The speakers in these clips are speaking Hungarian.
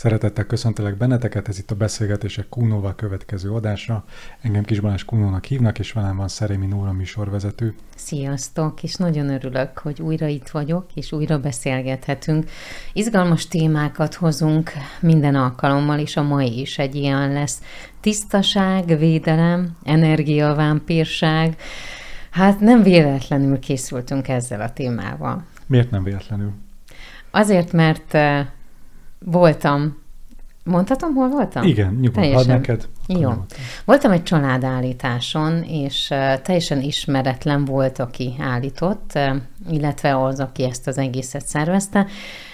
Szeretettel köszöntelek benneteket, ez itt a Beszélgetések Kúnóval következő adása. Engem Kis Balázs Kúnónak hívnak, és velem van Szerémi Nóra műsorvezető. Sziasztok, és nagyon örülök, hogy újra itt vagyok, és újra beszélgethetünk. Izgalmas témákat hozunk minden alkalommal, és a mai is egy ilyen lesz. Tisztaság, védelem, energiavámpírság. Hát nem véletlenül készültünk ezzel a témával. Miért nem véletlenül? Azért, mert eh, voltam Mondhatom, hol voltam? Igen, nyugodtan, ad neked. Jó. Voltam egy családállításon, és teljesen ismeretlen volt, aki állított, illetve az, aki ezt az egészet szervezte,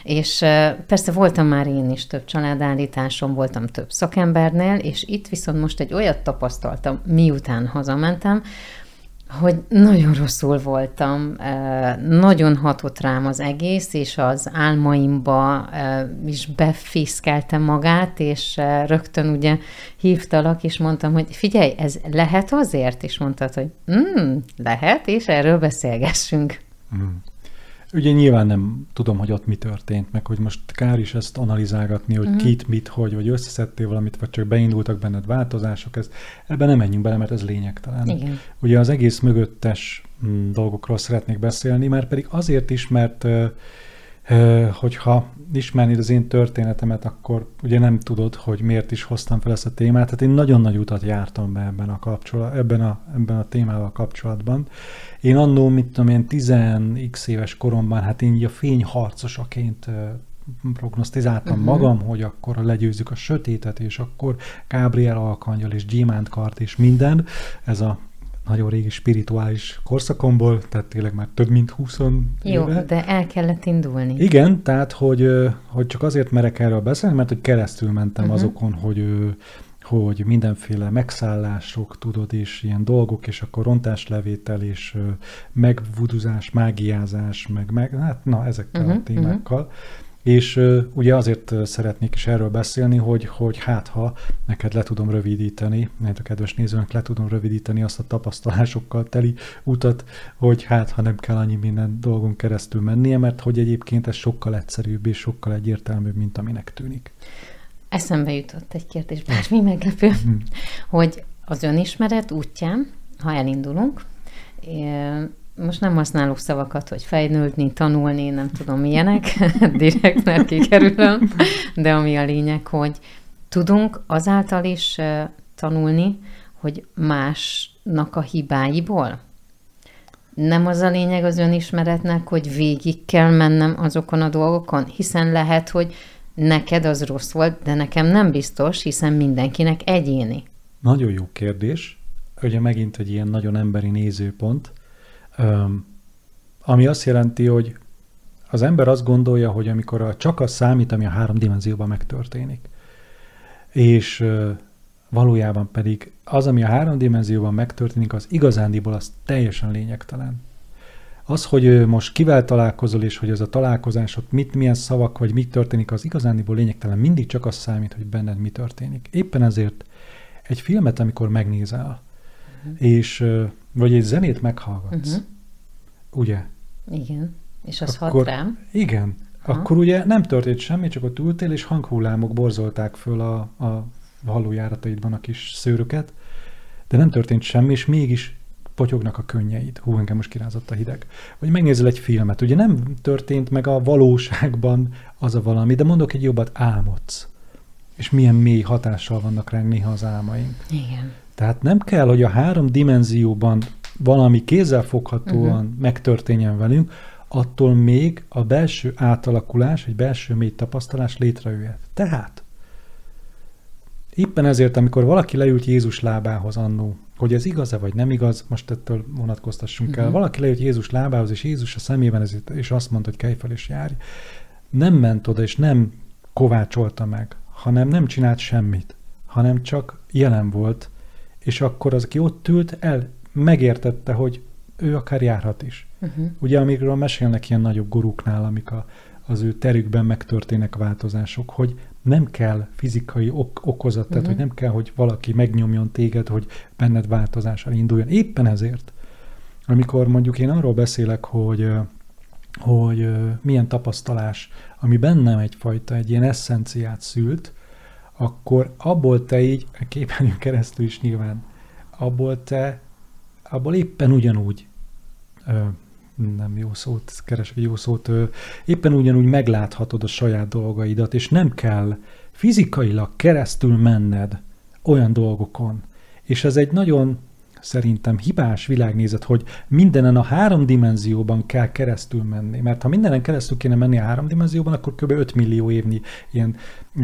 és persze voltam már én is több családállításon, voltam több szakembernél, és itt viszont most egy olyat tapasztaltam, miután hazamentem, hogy nagyon rosszul voltam, nagyon hatott rám az egész, és az álmaimba is befészkeltem magát, és rögtön ugye hívtalak, és mondtam, hogy figyelj, ez lehet azért? És mondtad, hogy mm, lehet, és erről beszélgessünk. Mm. Ugye nyilván nem tudom, hogy ott mi történt, meg hogy most kár is ezt analizálgatni, hogy uh-huh. kit, mit, hogy, vagy összeszedtél valamit, vagy csak beindultak benned változások, ez, ebben nem menjünk bele, mert ez lényegtelen. Igen. Ugye az egész mögöttes mm, dolgokról szeretnék beszélni, mert pedig azért is, mert hogyha ismernéd az én történetemet, akkor ugye nem tudod, hogy miért is hoztam fel ezt a témát. Hát én nagyon nagy utat jártam be ebben a, kapcsolat, ebben a, ebben a témával kapcsolatban. Én annó, mit tudom én, 10x éves koromban, hát én így a fényharcosaként prognosztizáltam uh-huh. magam, hogy akkor legyőzzük a sötétet, és akkor Gabriel Alkangyal és Gyémánt kart és minden. Ez a nagyon régi spirituális korszakomból, tehát tényleg már több mint 20 Jó, éve. de el kellett indulni. Igen, tehát hogy, hogy csak azért merek erről beszélni, mert hogy keresztül mentem uh-huh. azokon, hogy hogy mindenféle megszállások, tudod, és ilyen dolgok, és akkor rontáslevétel, és megvuduzás, mágiázás, meg, meg hát na, ezekkel uh-huh, a témákkal. Uh-huh. És ugye azért szeretnék is erről beszélni, hogy, hogy hát ha neked le tudom rövidíteni, mert a kedves nézőnek le tudom rövidíteni azt a tapasztalásokkal teli utat, hogy hát ha nem kell annyi minden dolgon keresztül mennie, mert hogy egyébként ez sokkal egyszerűbb és sokkal egyértelműbb, mint aminek tűnik. Eszembe jutott egy kérdés, bármi meglepő, hmm. hogy az önismeret útján, ha elindulunk, most nem használok szavakat, hogy fejnődni, tanulni, nem tudom milyenek, direkt mert kikerülöm, de ami a lényeg, hogy tudunk azáltal is tanulni, hogy másnak a hibáiból. Nem az a lényeg az önismeretnek, hogy végig kell mennem azokon a dolgokon, hiszen lehet, hogy neked az rossz volt, de nekem nem biztos, hiszen mindenkinek egyéni. Nagyon jó kérdés. Ugye megint egy ilyen nagyon emberi nézőpont ami azt jelenti, hogy az ember azt gondolja, hogy amikor a, csak az számít, ami a három dimenzióban megtörténik, és valójában pedig az, ami a három dimenzióban megtörténik, az igazándiból az teljesen lényegtelen. Az, hogy most kivel találkozol, és hogy ez a találkozásod mit, milyen szavak, vagy mit történik, az igazándiból lényegtelen. Mindig csak az számít, hogy benned mi történik. Éppen ezért egy filmet, amikor megnézel, uh-huh. és vagy egy zenét meghallgatsz, uh-huh. ugye? Igen. És az akkor, hat rám? Igen. Ha. Akkor ugye nem történt semmi, csak ott ültél, és hanghullámok borzolták föl a, a hallójárataidban a kis szőröket, de nem történt semmi, és mégis potyognak a könnyeid. Hú, engem most kirázott a hideg. Vagy megnézel egy filmet, ugye nem történt meg a valóságban az a valami, de mondok egy jobbat, álmodsz. És milyen mély hatással vannak ránk néha az álmaink. Igen. Tehát nem kell, hogy a három dimenzióban valami kézzelfoghatóan uh-huh. megtörténjen velünk, attól még a belső átalakulás, egy belső mély tapasztalás létrejöhet. Tehát, éppen ezért, amikor valaki leült Jézus lábához annó, hogy ez igaz-e vagy nem igaz, most ettől vonatkoztassunk uh-huh. el, mhm. valaki leült Jézus lábához, és Jézus a szemében ezért, és azt mondta, hogy kelj fel és járj, nem ment oda, és nem kovácsolta meg, hanem nem csinált semmit, hanem csak jelen volt, és akkor az, aki ott ült, el megértette, hogy ő akár járhat is. Uh-huh. Ugye, amikről mesélnek ilyen nagyobb guruknál, amik a, az ő terükben megtörténnek változások, hogy nem kell fizikai ok- okozat, uh-huh. tehát hogy nem kell, hogy valaki megnyomjon téged, hogy benned változással induljon. Éppen ezért, amikor mondjuk én arról beszélek, hogy hogy milyen tapasztalás, ami bennem egyfajta egy ilyen eszenciát szült, akkor abból te így, a képernyőn keresztül is nyilván, abból te, abból éppen ugyanúgy ö, nem jó szót, keresek jó szót, ö, éppen ugyanúgy megláthatod a saját dolgaidat, és nem kell fizikailag keresztül menned olyan dolgokon. És ez egy nagyon szerintem hibás világnézet, hogy mindenen a három dimenzióban kell keresztül menni. Mert ha mindenen keresztül kéne menni a három dimenzióban, akkor kb. 5 millió évnyi ilyen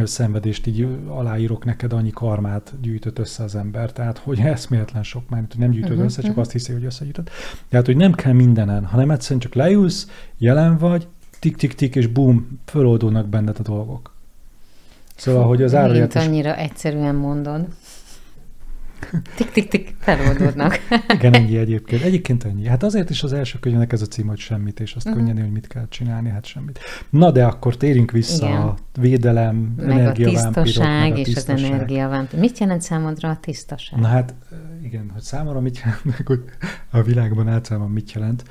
szenvedést így aláírok neked, annyi karmát gyűjtött össze az ember. Tehát, hogy eszméletlen sok már, hogy nem gyűjtöd uh-huh, össze, csak uh-huh. azt hiszi, hogy összegyűjtöd. Tehát, hogy nem kell mindenen, hanem egyszerűen csak leülsz, jelen vagy, tik-tik-tik, és bum, föloldulnak benned a dolgok. Szóval, hogy az árulját is... annyira egyszerűen mondod. Tik-tik-tik, feloldódnak. Igen, ennyi egyébként. Egyébként ennyi. Hát azért is az első könyvnek ez a cím, hogy semmit, és azt uh-huh. könnyedén, hogy mit kell csinálni, hát semmit. Na, de akkor térjünk vissza Igen. a védelem, meg a tisztaság meg a és az energiavámpirok. Mit jelent számodra a tisztaság? Na hát, igen, hogy számomra mit jelent, meg hogy a világban általában mit jelent.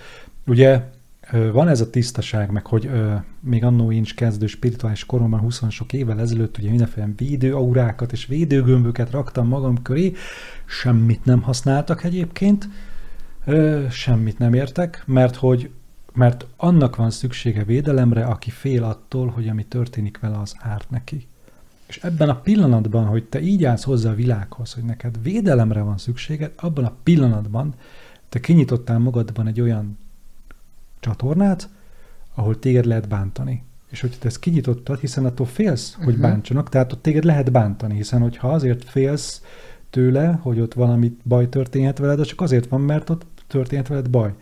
Ugye van ez a tisztaság, meg hogy ö, még annó én is kezdő spirituális koromban, 20 sok évvel ezelőtt ugye mindenféle védőaurákat és védőgömböket raktam magam köré, semmit nem használtak egyébként, ö, semmit nem értek, mert hogy mert annak van szüksége védelemre, aki fél attól, hogy ami történik vele, az árt neki. És ebben a pillanatban, hogy te így állsz hozzá a világhoz, hogy neked védelemre van szükséged, abban a pillanatban te kinyitottál magadban egy olyan csatornát, ahol téged lehet bántani. És hogyha te ezt kinyitottad, hiszen attól félsz, hogy uh-huh. bántsanak, tehát ott téged lehet bántani, hiszen hogyha azért félsz tőle, hogy ott valami baj történhet veled, az csak azért van, mert ott történhet veled baj.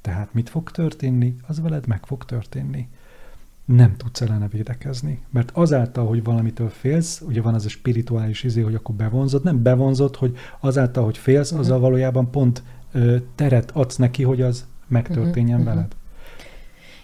Tehát mit fog történni? Az veled meg fog történni. Nem tudsz ellene védekezni. Mert azáltal, hogy valamitől félsz, ugye van az a spirituális izé, hogy akkor bevonzod, nem bevonzod, hogy azáltal, hogy félsz, uh-huh. azzal valójában pont ö, teret adsz neki, hogy az megtörténjen uh-huh. veled.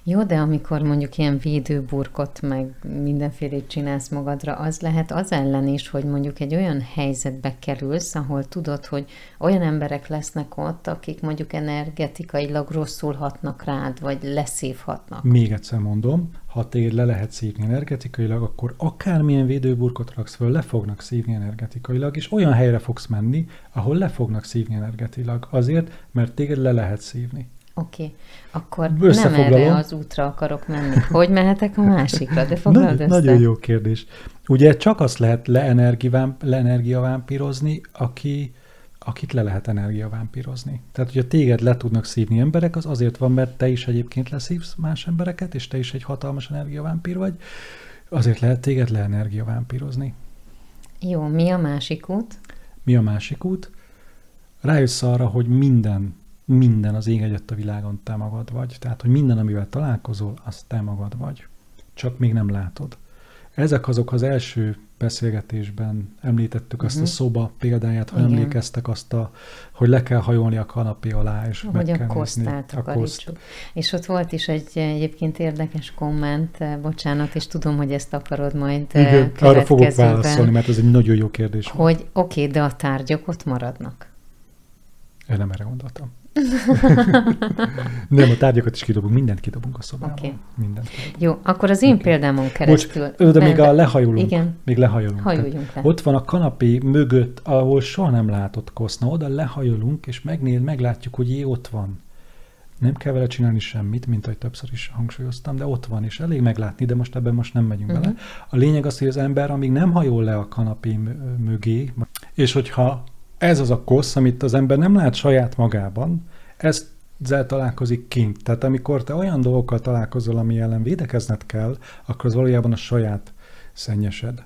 Jó, de amikor mondjuk ilyen védőburkot, meg mindenfélét csinálsz magadra, az lehet az ellen is, hogy mondjuk egy olyan helyzetbe kerülsz, ahol tudod, hogy olyan emberek lesznek ott, akik mondjuk energetikailag rosszul hatnak rád, vagy leszívhatnak. Még egyszer mondom, ha téged le lehet szívni energetikailag, akkor akármilyen védőburkot raksz föl, le fognak szívni energetikailag, és olyan helyre fogsz menni, ahol le fognak szívni energetikailag. Azért, mert téged le lehet szívni. Oké, okay. akkor nem erre az útra akarok menni. Hogy mehetek a másikra? De foglald össze. Nagyon jó kérdés. Ugye csak azt lehet leenergiavámpírozni, aki, akit le lehet energiavámpírozni. Tehát, hogyha téged le tudnak szívni emberek, az azért van, mert te is egyébként leszívsz más embereket, és te is egy hatalmas energiavámpír vagy, azért lehet téged leenergiavámpírozni. Jó, mi a másik út? Mi a másik út? Rájössz arra, hogy minden minden az ég egyet a világon te magad vagy. Tehát, hogy minden, amivel találkozol, az te magad vagy. Csak még nem látod. Ezek azok az első beszélgetésben említettük uh-huh. azt a mhm. szoba példáját, ha Igen. emlékeztek azt a, hogy le kell hajolni a kanapé alá, és hogy meg a kosztát a koszt. És ott volt is egy egyébként érdekes komment, eh, bocsánat, és tudom, hogy ezt akarod majd eh, Igen, arra fogok válaszolni, mert ez egy nagyon jó kérdés. Hogy oké, okay, de a tárgyak ott maradnak. Én nem erre gondoltam. nem, a tárgyakat is kidobunk, mindent kidobunk a szobába. Okay. Mindent kidobunk. Jó, akkor az én okay. példámon keresztül... Most, de még a lehajolunk. Igen. Még lehajolunk. Hajuljunk le. Ott van a kanapé mögött, ahol soha nem látott koszna. Oda lehajolunk, és megnél, meglátjuk, hogy jé, ott van. Nem kell vele csinálni semmit, mint ahogy többször is hangsúlyoztam, de ott van, és elég meglátni, de most ebben most nem megyünk uh-huh. bele. A lényeg az, hogy az ember, amíg nem hajol le a kanapé mögé, és hogyha ez az a kosz, amit az ember nem lát saját magában, ezt ezzel találkozik kint. Tehát amikor te olyan dolgokkal találkozol, ami ellen védekezned kell, akkor az valójában a saját szennyesed.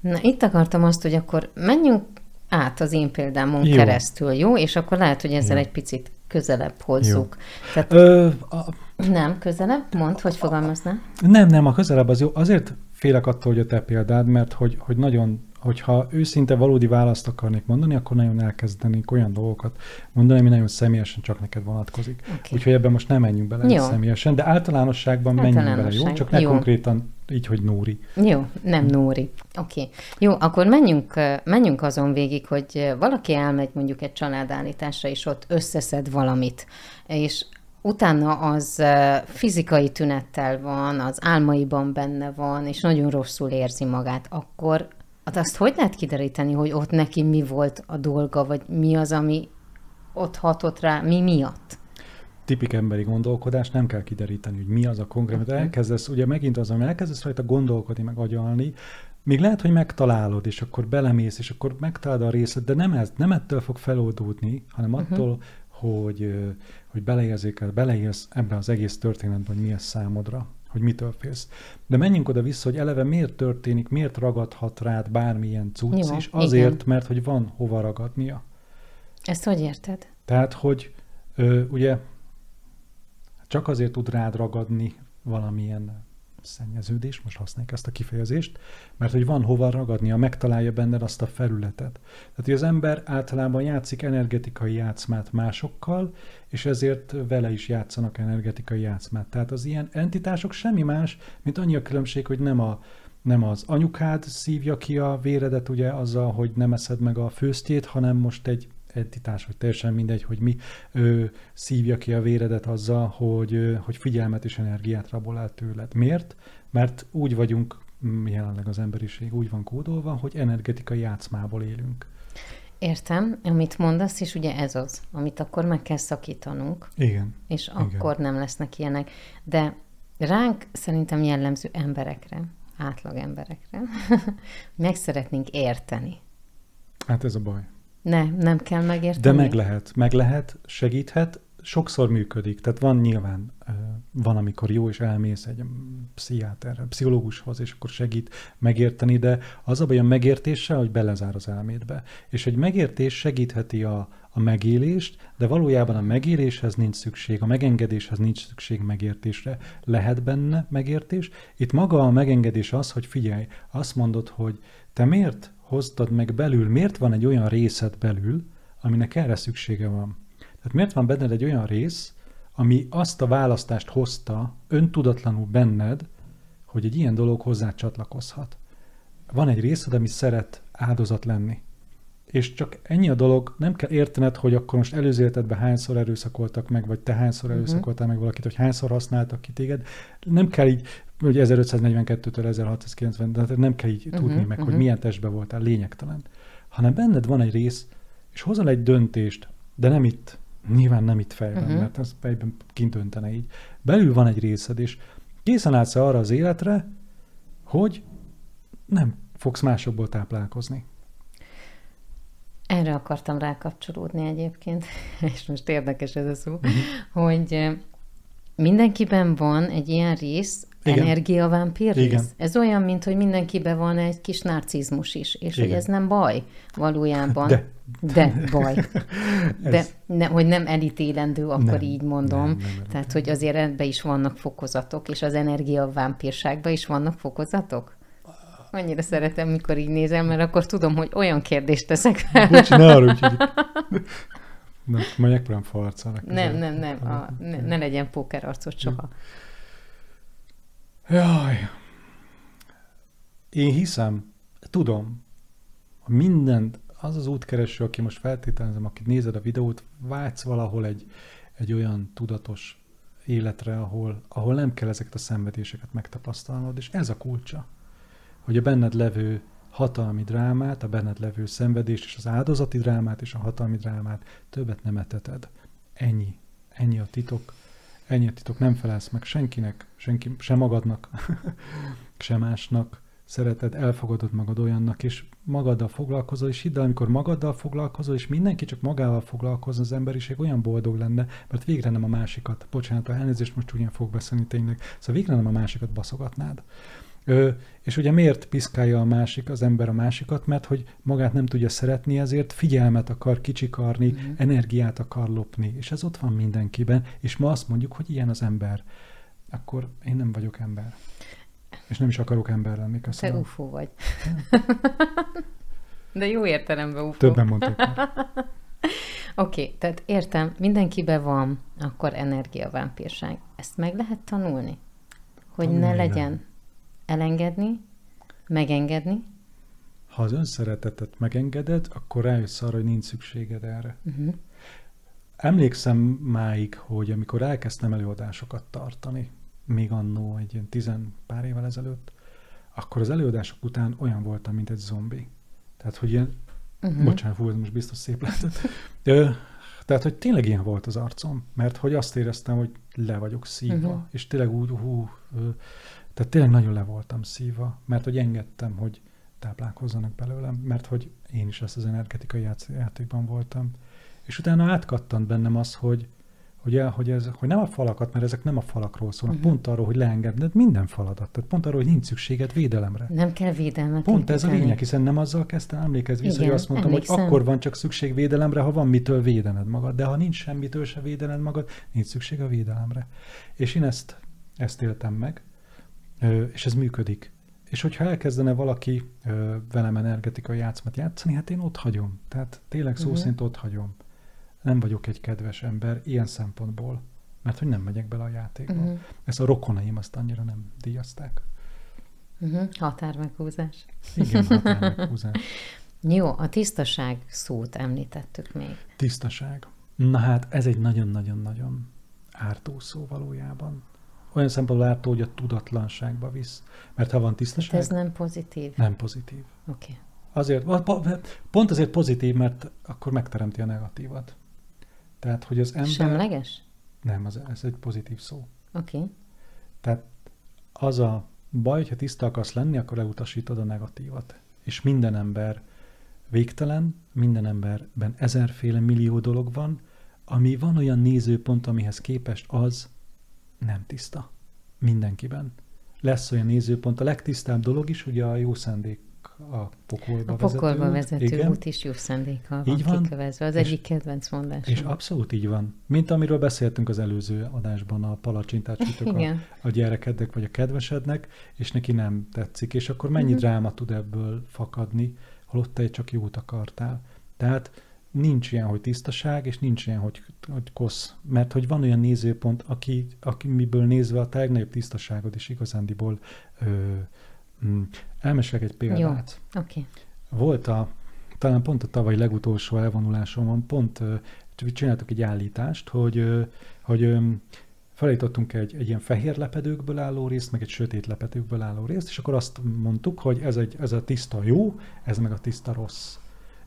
Na itt akartam azt, hogy akkor menjünk át az én példámon jó. keresztül, jó? És akkor lehet, hogy ezzel jó. egy picit közelebb hozzuk. Tehát, Ö, a, nem, közelebb? Mondd, hogy fogalmazná? Nem, nem, a közelebb az jó. Azért félek attól, hogy a te példád, mert hogy, hogy nagyon hogyha őszinte valódi választ akarnék mondani, akkor nagyon elkezdenénk olyan dolgokat mondani, ami nagyon személyesen csak neked vonatkozik. Okay. Úgyhogy ebben most nem menjünk bele jó. személyesen, de általánosságban menjünk bele, jó? Csak ne jó. konkrétan így, hogy Nóri. Jó, nem Nóri. Oké. Okay. Jó, akkor menjünk, menjünk azon végig, hogy valaki elmegy mondjuk egy családállításra, és ott összeszed valamit, és utána az fizikai tünettel van, az álmaiban benne van, és nagyon rosszul érzi magát, akkor hát azt hogy lehet kideríteni, hogy ott neki mi volt a dolga, vagy mi az, ami ott hatott rá, mi miatt? tipik emberi gondolkodás, nem kell kideríteni, hogy mi az a konkrét, okay. elkezdesz, ugye megint az, ami elkezdesz rajta gondolkodni, meg agyalni, még lehet, hogy megtalálod, és akkor belemész, és akkor megtalálod a részlet, de nem, ez, nem ettől fog feloldódni, hanem uh-huh. attól, hogy, hogy beleérzékel, beleérsz ebbe az egész történetben, hogy mi ez számodra, hogy mitől félsz. De menjünk oda-vissza, hogy eleve miért történik, miért ragadhat rád bármilyen cucc, Jó, és azért, igen. mert hogy van hova ragadnia. Ezt hogy érted? Tehát, hogy ö, ugye csak azért tud rád ragadni valamilyen szennyeződés, most használjuk ezt a kifejezést, mert hogy van hova ragadnia, megtalálja benned azt a felületet. Tehát, hogy az ember általában játszik energetikai játszmát másokkal, és ezért vele is játszanak energetikai játszmát. Tehát az ilyen entitások semmi más, mint annyi a különbség, hogy nem a nem az anyukád szívja ki a véredet, ugye azzal, hogy nem eszed meg a főztjét, hanem most egy entitás, vagy teljesen mindegy, hogy mi ö, szívja ki a véredet azzal, hogy, ö, hogy figyelmet és energiát rabol el tőled. Miért? Mert úgy vagyunk mm, jelenleg az emberiség, úgy van kódolva, hogy energetikai játszmából élünk. Értem, amit mondasz, és ugye ez az, amit akkor meg kell szakítanunk. Igen. És akkor igen. nem lesznek ilyenek. De ránk szerintem jellemző emberekre, átlag emberekre, meg szeretnénk érteni. Hát ez a baj. Ne, nem kell megérteni. De meg lehet, meg lehet, segíthet, sokszor működik. Tehát van nyilván, van, amikor jó, és elmész egy pszichiáterre, pszichológushoz, és akkor segít megérteni, de az a baj a megértéssel, hogy belezár az elmédbe. És egy megértés segítheti a, a megélést, de valójában a megéléshez nincs szükség, a megengedéshez nincs szükség megértésre. Lehet benne megértés. Itt maga a megengedés az, hogy figyelj, azt mondod, hogy te miért hoztad meg belül, miért van egy olyan részed belül, aminek erre szüksége van. Tehát miért van benned egy olyan rész, ami azt a választást hozta öntudatlanul benned, hogy egy ilyen dolog hozzá csatlakozhat. Van egy részed, ami szeret áldozat lenni. És csak ennyi a dolog, nem kell értened, hogy akkor most előző életedben hányszor erőszakoltak meg, vagy te hányszor mhm. erőszakoltál meg valakit, hogy hányszor használtak ki téged. Nem kell így hogy 1542-től 1690, de nem kell így uh-huh, tudni meg, uh-huh. hogy milyen testben voltál, lényegtelen. Hanem benned van egy rész, és hozol egy döntést, de nem itt, nyilván nem itt fejben, uh-huh. mert az fejben kint öntene így. Belül van egy részed, és készen állsz arra az életre, hogy nem fogsz másokból táplálkozni. Erre akartam rákapcsolódni egyébként, és most érdekes ez a szó, uh-huh. hogy mindenkiben van egy ilyen rész, igen. energiavámpír rész. Ez olyan, mint hogy mindenkiben van egy kis narcizmus is, és Igen. hogy ez nem baj valójában. De. De baj. De ne, hogy nem elítélendő, akkor nem, így mondom. Nem, nem Tehát, hogy azért ebbe is vannak fokozatok, és az energiavámpírságban is vannak fokozatok? Annyira szeretem, mikor így nézem, mert akkor tudom, hogy olyan kérdést teszek fel. Bocs, ne arra, hogy nem, megpróbálom farcolnak. Nem, nem, nem, a, ne, ne legyen pókerarcot soha. Jaj. Én hiszem, tudom, mindent, az az útkereső, aki most feltételezem, aki nézed a videót, vágysz valahol egy, egy olyan tudatos életre, ahol, ahol nem kell ezeket a szenvedéseket megtapasztalnod, és ez a kulcsa, hogy a benned levő hatalmi drámát, a benned levő szenvedést és az áldozati drámát és a hatalmi drámát többet nem eteted. Ennyi. Ennyi a titok. Ennyi a titok. Nem felelsz meg senkinek, senki, sem magadnak, sem másnak. Szereted, elfogadod magad olyannak, és magaddal foglalkozol, és hidd el, amikor magaddal foglalkozol, és mindenki csak magával foglalkozna, az emberiség olyan boldog lenne, mert végre nem a másikat, bocsánat, elnézést most ugyan fog beszélni tényleg, szóval végre nem a másikat baszogatnád. Ö, és ugye miért piszkálja a másik, az ember a másikat? Mert hogy magát nem tudja szeretni, ezért figyelmet akar kicsikarni, mm. energiát akar lopni, és ez ott van mindenkiben, és ma azt mondjuk, hogy ilyen az ember. Akkor én nem vagyok ember. És nem is akarok ember lenni. Köszönöm. Te UFO vagy. De jó értelemben UFO. Többen mondták. Oké, okay, tehát értem, mindenkiben van akkor energiavámpírság. Ezt meg lehet tanulni? Hogy tanulni ne legyen? Nem elengedni, megengedni. Ha az önszeretetet megengeded, akkor rájössz arra, hogy nincs szükséged erre. Uh-huh. emlékszem máig, hogy amikor elkezdtem előadásokat tartani, még annó egy ilyen tizen pár évvel ezelőtt, akkor az előadások után olyan voltam, mint egy zombi. Tehát, hogy ilyen, uh-huh. bocsánat, hú, ez most biztos szép lett. Tehát, hogy tényleg ilyen volt az arcom, mert hogy azt éreztem, hogy le vagyok szívva, uh-huh. és tényleg úgy, hú, tehát tényleg nagyon le voltam szívva, mert hogy engedtem, hogy táplálkozzanak belőlem, mert hogy én is ezt az energetikai játékban voltam. És utána átkattant bennem az, hogy, hogy, el, hogy, ez, hogy nem a falakat, mert ezek nem a falakról szólnak, uh-huh. pont arról, hogy leengedned minden faladat, tehát pont arról, hogy nincs szükséged védelemre. Nem kell védelmet. Pont ez a lényeg, hiszen nem azzal kezdtem, emlékezz vissza, Igen, hogy azt mondtam, emlékszem. hogy akkor van csak szükség védelemre, ha van mitől védened magad, de ha nincs semmitől se védened magad, nincs szükség a védelemre. És én ezt, ezt éltem meg, és ez működik. És hogyha elkezdene valaki velem energetikai játszmat játszani, hát én ott hagyom. Tehát tényleg szó uh-huh. szerint ott hagyom nem vagyok egy kedves ember ilyen szempontból, mert hogy nem megyek bele a játékba. Uh-huh. Ezt a rokonaim azt annyira nem díjazták. Uh-huh. Határmeghúzás. Igen, határmeghúzás. Jó, a tisztaság szót említettük még. Tisztaság. Na hát, ez egy nagyon-nagyon-nagyon ártó szó valójában. Olyan szempontból ártó, hogy a tudatlanságba visz. Mert ha van tisztaság... Hát ez nem pozitív. Nem pozitív. Oké. Okay. Azért, pont azért pozitív, mert akkor megteremti a negatívat. Tehát, hogy az ember... Semleges? Nem, az, ez egy pozitív szó. Oké. Okay. Tehát az a baj, hogyha tiszta akarsz lenni, akkor leutasítod a negatívat. És minden ember végtelen, minden emberben ezerféle millió dolog van, ami van olyan nézőpont, amihez képest az nem tiszta. Mindenkiben. Lesz olyan nézőpont, a legtisztább dolog is, ugye a jó szándék a pokolba, a pokolba vezető, vezető út is jó szándékkal van, így van kikövezve. Az és, egyik kedvenc mondás. És abszolút így van. Mint amiről beszéltünk az előző adásban, a palacsintát sütök a, a gyerekednek vagy a kedvesednek, és neki nem tetszik, és akkor mennyi uh-huh. dráma tud ebből fakadni, holott te csak jót akartál. Tehát nincs ilyen, hogy tisztaság, és nincs ilyen, hogy, hogy kosz. Mert hogy van olyan nézőpont, aki, aki miből nézve a legnagyobb tisztaságod is igazándiból ö, Mm. Elmesélek egy példát. Jó, oké. Okay. Volt a, talán pont a tavaly legutolsó elvonulásomon, pont csináltuk egy állítást, hogy, hogy felállítottunk egy, egy ilyen fehér lepedőkből álló részt, meg egy sötét lepedőkből álló részt, és akkor azt mondtuk, hogy ez, egy, ez a tiszta jó, ez meg a tiszta rossz.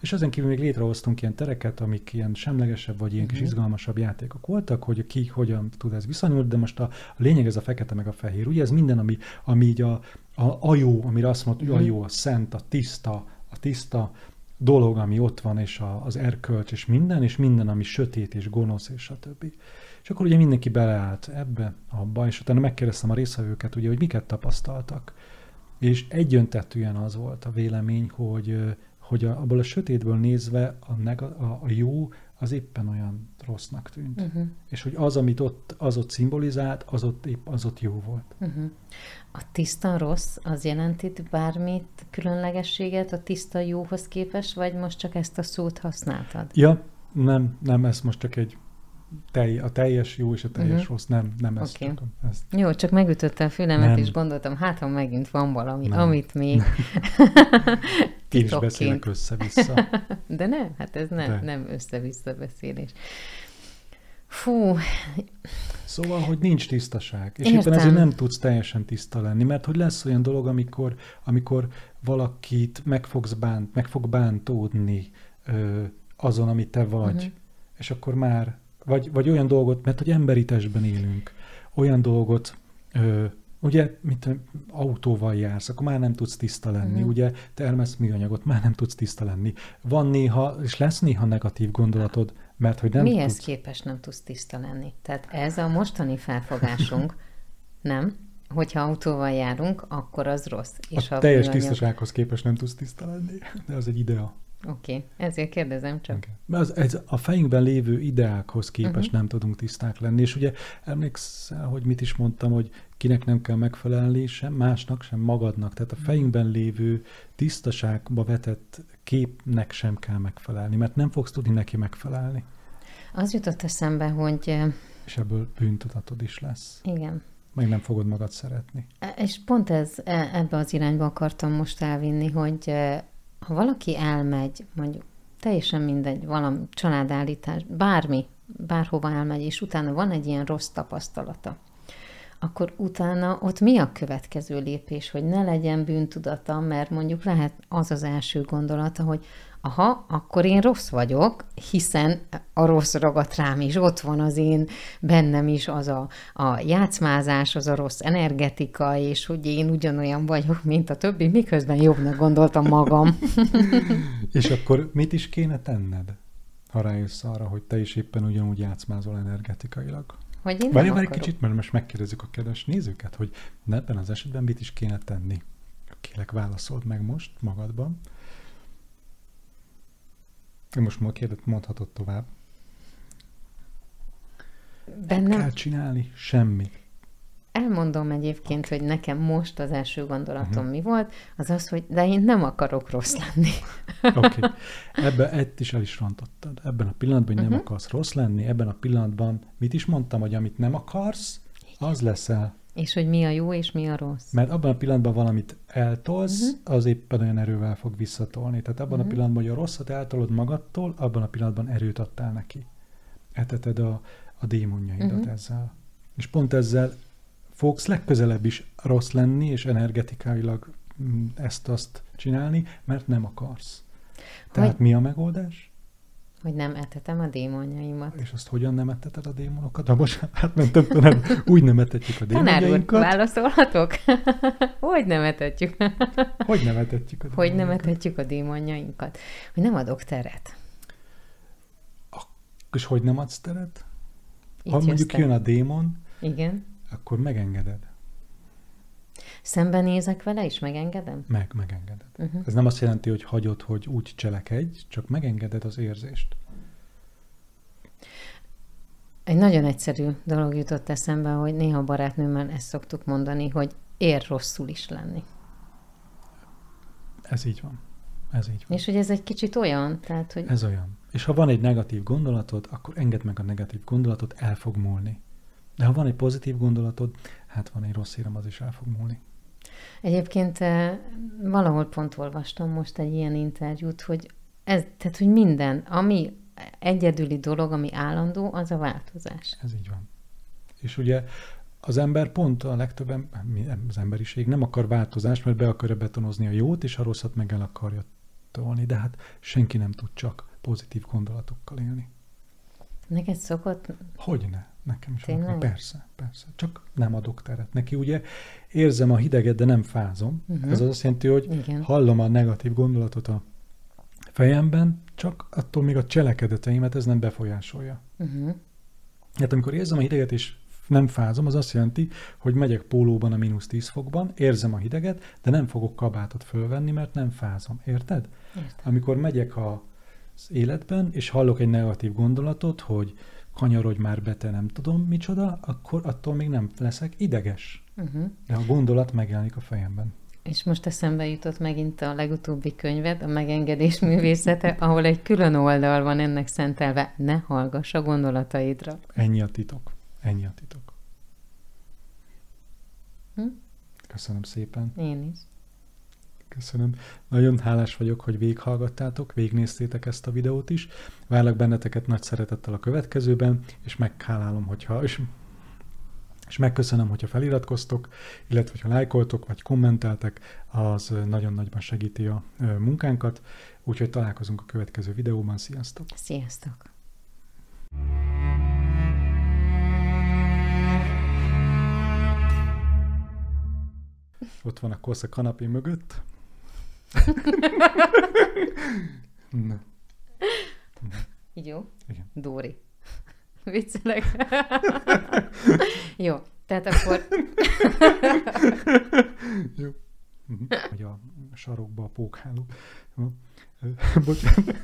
És ezen kívül még létrehoztunk ilyen tereket, amik ilyen semlegesebb vagy ilyen kis mhm. izgalmasabb játékok voltak, hogy ki hogyan tud ez viszonyulni, de most a, a lényeg ez a fekete meg a fehér. Ugye ez minden, ami, ami így a, a, a jó, amire azt mondod, hogy a mhm. jó, a szent, a tiszta, a tiszta dolog, ami ott van, és a, az erkölcs, és minden, és minden, ami sötét és gonosz, és a többi. És akkor ugye mindenki beleállt ebbe, abba, és utána megkérdeztem a részvevőket, ugye, hogy miket tapasztaltak. És egyöntetűen az volt a vélemény, hogy hogy a, abból a sötétből nézve a, neg- a, a jó az éppen olyan rossznak tűnt. Uh-huh. És hogy az, amit ott, az ott szimbolizált, az ott épp az ott jó volt. Uh-huh. A tiszta rossz, az jelenti bármit különlegességet a tiszta jóhoz képest, vagy most csak ezt a szót használtad? Ja, nem, nem, ez most csak egy telj, a teljes jó és a teljes uh-huh. rossz, nem, nem ezt okay. tudom. Ezt. Jó, csak megütötte a fülemet, nem. és gondoltam, hát ha megint van valami, nem. amit még Én is beszélek össze-vissza. De nem, hát ez nem, nem össze-vissza beszélés. Fú. Szóval, hogy nincs tisztaság. És Értem. éppen ezért nem tudsz teljesen tiszta lenni, mert hogy lesz olyan dolog, amikor, amikor valakit meg fogsz bánt, meg fog bántódni ö, azon, amit te vagy. Uh-huh. És akkor már vagy, vagy olyan dolgot, mert hogy emberi testben élünk, olyan dolgot, ö, ugye, mint autóval jársz, akkor már nem tudsz tiszta lenni, mm. ugye, termesz műanyagot, már nem tudsz tiszta lenni. Van néha, és lesz néha negatív gondolatod, mert hogy nem Mihez tudsz... képes nem tudsz tiszta lenni? Tehát ez a mostani felfogásunk, nem? Hogyha autóval járunk, akkor az rossz. És a, a teljes műanyag... tisztasághoz képest nem tudsz tiszta lenni, de az egy idea. Oké, okay. ezért kérdezem csak. Okay. Az, ez a fejünkben lévő ideákhoz képest uh-huh. nem tudunk tiszták lenni, és ugye emlékszel, hogy mit is mondtam, hogy kinek nem kell megfelelni, sem másnak, sem magadnak. Tehát a mhm. fejünkben lévő tisztaságba vetett képnek sem kell megfelelni, mert nem fogsz tudni neki megfelelni. Az jutott eszembe, hogy... És ebből bűntudatod is lesz. Igen. Meg nem fogod magad szeretni. E, és pont ez, e, ebbe az irányba akartam most elvinni, hogy ha valaki elmegy, mondjuk teljesen mindegy, valami családállítás, bármi, bárhova elmegy, és utána van egy ilyen rossz tapasztalata, akkor utána ott mi a következő lépés, hogy ne legyen bűntudata, mert mondjuk lehet az az első gondolata, hogy aha, akkor én rossz vagyok, hiszen a rossz ragadt rám is, ott van az én bennem is az a, a játszmázás, az a rossz energetika, és hogy én ugyanolyan vagyok, mint a többi, miközben jobbnak gondoltam magam. és akkor mit is kéne tenned, ha rájössz arra, hogy te is éppen ugyanúgy játszmázol energetikailag? Hogy én Várj, várj egy kicsit, mert most megkérdezzük a kedves nézőket, hogy ebben az esetben mit is kéne tenni. Kélek válaszold meg most magadban. Most ma kérdet, mondhatod tovább. Bennem... Nem kell csinálni semmit. Elmondom egyébként, hogy nekem most az első gondolatom uh-huh. mi volt, az az, hogy de én nem akarok rossz lenni. Oké. Okay. Ebben egy is el is rontottad. Ebben a pillanatban, hogy uh-huh. nem akarsz rossz lenni, ebben a pillanatban mit is mondtam, hogy amit nem akarsz, az leszel. És hogy mi a jó és mi a rossz. Mert abban a pillanatban valamit eltolsz, uh-huh. az éppen olyan erővel fog visszatolni. Tehát abban uh-huh. a pillanatban, hogy a rosszat eltolod magadtól, abban a pillanatban erőt adtál neki. Eteted a, a démonjaidat uh-huh. ezzel. És pont ezzel fogsz legközelebb is rossz lenni, és energetikailag mm, ezt-azt csinálni, mert nem akarsz. Tehát hogy, mi a megoldás? Hogy nem etetem a démonjaimat. És azt hogyan nem eteted a démonokat? Ha most átmentem, nem, úgy nem etetjük a démonjainkat. Tanár úr, válaszolhatok? hogy nem etetjük? hogy nem etetjük a démonjainkat? Hogy nem etetjük a démonjainkat? Hogy nem adok teret. És hogy nem adsz teret? Itt ha mondjuk jön a démon, Igen akkor megengeded. Szembenézek vele, és megengedem? Meg, megengeded. Uh-huh. Ez nem azt jelenti, hogy hagyod, hogy úgy cselekedj, csak megengeded az érzést. Egy nagyon egyszerű dolog jutott eszembe, hogy néha barátnőmmel ezt szoktuk mondani, hogy ér rosszul is lenni. Ez így van. Ez így van. És hogy ez egy kicsit olyan, tehát, hogy... Ez olyan. És ha van egy negatív gondolatod, akkor engedd meg a negatív gondolatot, el fog múlni. De ha van egy pozitív gondolatod, hát van egy rossz érem, az is el fog múlni. Egyébként eh, valahol pont olvastam most egy ilyen interjút, hogy ez, tehát, hogy minden, ami egyedüli dolog, ami állandó, az a változás. Ez így van. És ugye az ember pont a legtöbb az emberiség nem akar változást, mert be akarja betonozni a jót, és a rosszat meg el akarja tolni, de hát senki nem tud csak pozitív gondolatokkal élni. Neked szokott? Hogyne. Nekem is van. Persze, persze. Csak nem adok teret. Neki ugye érzem a hideget, de nem fázom. Uh-huh. Ez az azt jelenti, hogy Igen. hallom a negatív gondolatot a fejemben, csak attól még a cselekedeteimet ez nem befolyásolja. Uh-huh. Hát amikor érzem a hideget és nem fázom, az azt jelenti, hogy megyek pólóban a mínusz 10 fokban, érzem a hideget, de nem fogok kabátot fölvenni, mert nem fázom. Érted? Értem. Amikor megyek a, az életben, és hallok egy negatív gondolatot, hogy kanyarodj már be, te nem tudom micsoda, akkor attól még nem leszek ideges. Uh-huh. De a gondolat megjelenik a fejemben. És most eszembe jutott megint a legutóbbi könyved, a megengedés művészete, ahol egy külön oldal van ennek szentelve. Ne hallgass a gondolataidra. Ennyi a titok. Ennyi a titok. Hm? Köszönöm szépen. Én is. Köszönöm. Nagyon hálás vagyok, hogy végighallgattátok, végignéztétek ezt a videót is. Várlak benneteket nagy szeretettel a következőben, és meghálálom, hogyha, és, és megköszönöm, hogyha feliratkoztok, illetve hogyha lájkoltok, vagy kommenteltek, az nagyon nagyban segíti a munkánkat. Úgyhogy találkozunk a következő videóban. Sziasztok! Sziasztok! Ott van a kosz a kanapé mögött. Na. Így jó? Igen. Dóri. Viccelek. jó, tehát akkor... jó. Mhm. Hogy a sarokba a pókháló. Bocsánat.